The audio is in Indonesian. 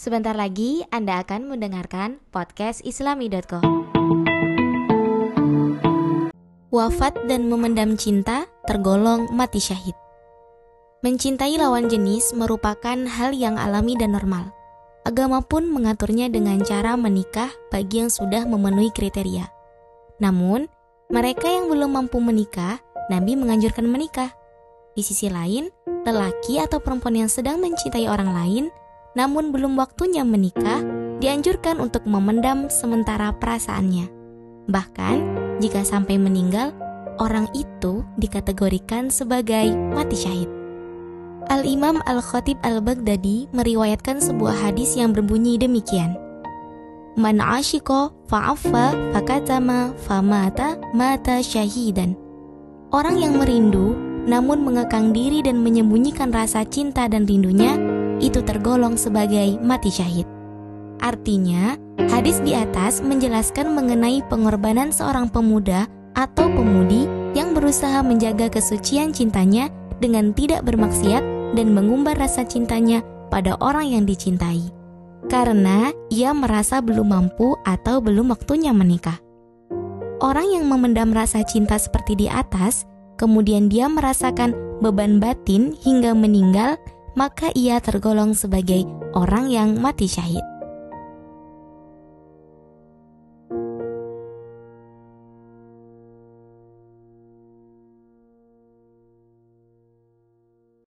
Sebentar lagi Anda akan mendengarkan podcast islami.com. Wafat dan memendam cinta tergolong mati syahid. Mencintai lawan jenis merupakan hal yang alami dan normal. Agama pun mengaturnya dengan cara menikah bagi yang sudah memenuhi kriteria. Namun, mereka yang belum mampu menikah, Nabi menganjurkan menikah. Di sisi lain, lelaki atau perempuan yang sedang mencintai orang lain namun belum waktunya menikah, dianjurkan untuk memendam sementara perasaannya. Bahkan, jika sampai meninggal, orang itu dikategorikan sebagai mati syahid. Al-Imam Al-Khatib Al-Baghdadi meriwayatkan sebuah hadis yang berbunyi demikian. Man ashiko fa'affa fakatama famata mata syahidan. Orang yang merindu namun mengekang diri dan menyembunyikan rasa cinta dan rindunya itu tergolong sebagai mati syahid. Artinya, hadis di atas menjelaskan mengenai pengorbanan seorang pemuda atau pemudi yang berusaha menjaga kesucian cintanya dengan tidak bermaksiat dan mengumbar rasa cintanya pada orang yang dicintai. Karena ia merasa belum mampu atau belum waktunya menikah. Orang yang memendam rasa cinta seperti di atas, kemudian dia merasakan beban batin hingga meninggal, maka ia tergolong sebagai orang yang mati syahid.